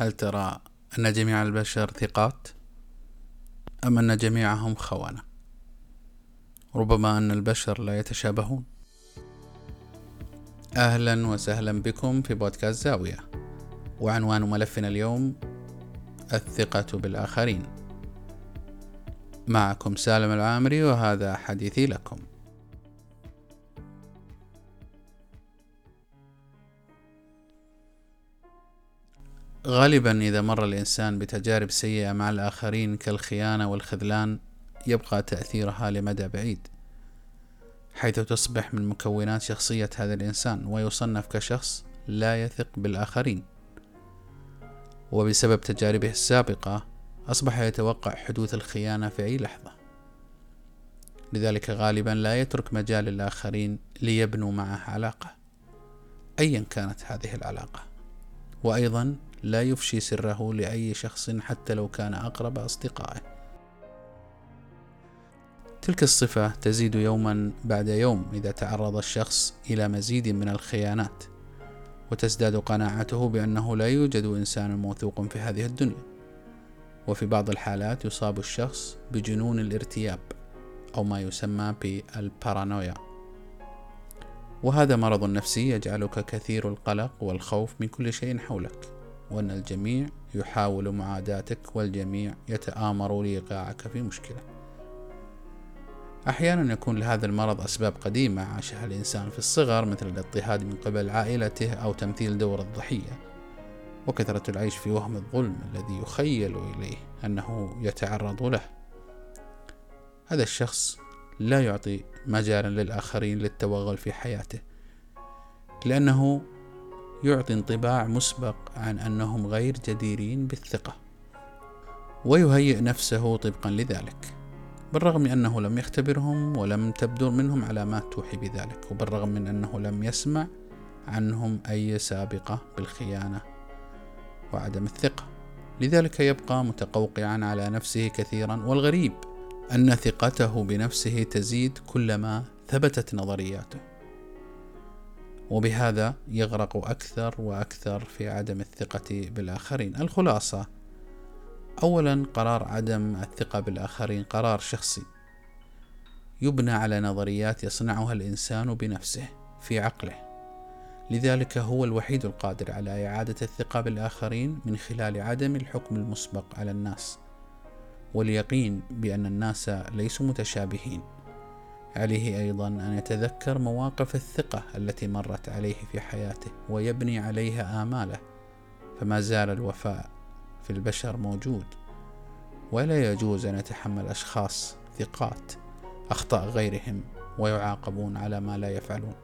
هل ترى أن جميع البشر ثقات أم أن جميعهم خونة؟ ربما أن البشر لا يتشابهون. أهلا وسهلا بكم في بودكاست زاوية. وعنوان ملفنا اليوم الثقة بالآخرين. معكم سالم العامري وهذا حديثي لكم. غالبا إذا مر الإنسان بتجارب سيئة مع الآخرين كالخيانة والخذلان يبقى تأثيرها لمدى بعيد حيث تصبح من مكونات شخصية هذا الإنسان ويصنف كشخص لا يثق بالآخرين. وبسبب تجاربه السابقة أصبح يتوقع حدوث الخيانة في أي لحظة. لذلك غالبا لا يترك مجال للآخرين ليبنوا معه علاقة أيا كانت هذه العلاقة. وأيضا لا يفشي سره لأي شخص حتى لو كان أقرب أصدقائه. تلك الصفة تزيد يوما بعد يوم إذا تعرض الشخص إلى مزيد من الخيانات وتزداد قناعته بأنه لا يوجد إنسان موثوق في هذه الدنيا. وفي بعض الحالات يصاب الشخص بجنون الارتياب أو ما يسمى بالبارانويا. وهذا مرض نفسي يجعلك كثير القلق والخوف من كل شيء حولك. وأن الجميع يحاول معاداتك والجميع يتآمر لإيقاعك في مشكلة. أحيانا يكون لهذا المرض أسباب قديمة عاشها الإنسان في الصغر مثل الاضطهاد من قبل عائلته أو تمثيل دور الضحية وكثرة العيش في وهم الظلم الذي يخيل إليه أنه يتعرض له. هذا الشخص لا يعطي مجالا للآخرين للتوغل في حياته لأنه يعطي انطباع مسبق عن أنهم غير جديرين بالثقة ويهيئ نفسه طبقا لذلك بالرغم من أنه لم يختبرهم ولم تبدو منهم علامات توحي بذلك وبالرغم من أنه لم يسمع عنهم أي سابقة بالخيانة وعدم الثقة. لذلك يبقى متقوقعا على نفسه كثيرا والغريب أن ثقته بنفسه تزيد كلما ثبتت نظرياته. وبهذا يغرق أكثر وأكثر في عدم الثقة بالآخرين. الخلاصة أولا قرار عدم الثقة بالآخرين قرار شخصي يبنى على نظريات يصنعها الإنسان بنفسه في عقله. لذلك هو الوحيد القادر على إعادة الثقة بالآخرين من خلال عدم الحكم المسبق على الناس واليقين بأن الناس ليسوا متشابهين. عليه أيضا أن يتذكر مواقف الثقة التي مرت عليه في حياته ويبني عليها آماله فما زال الوفاء في البشر موجود. ولا يجوز أن يتحمل أشخاص ثقات أخطاء غيرهم ويعاقبون على ما لا يفعلون.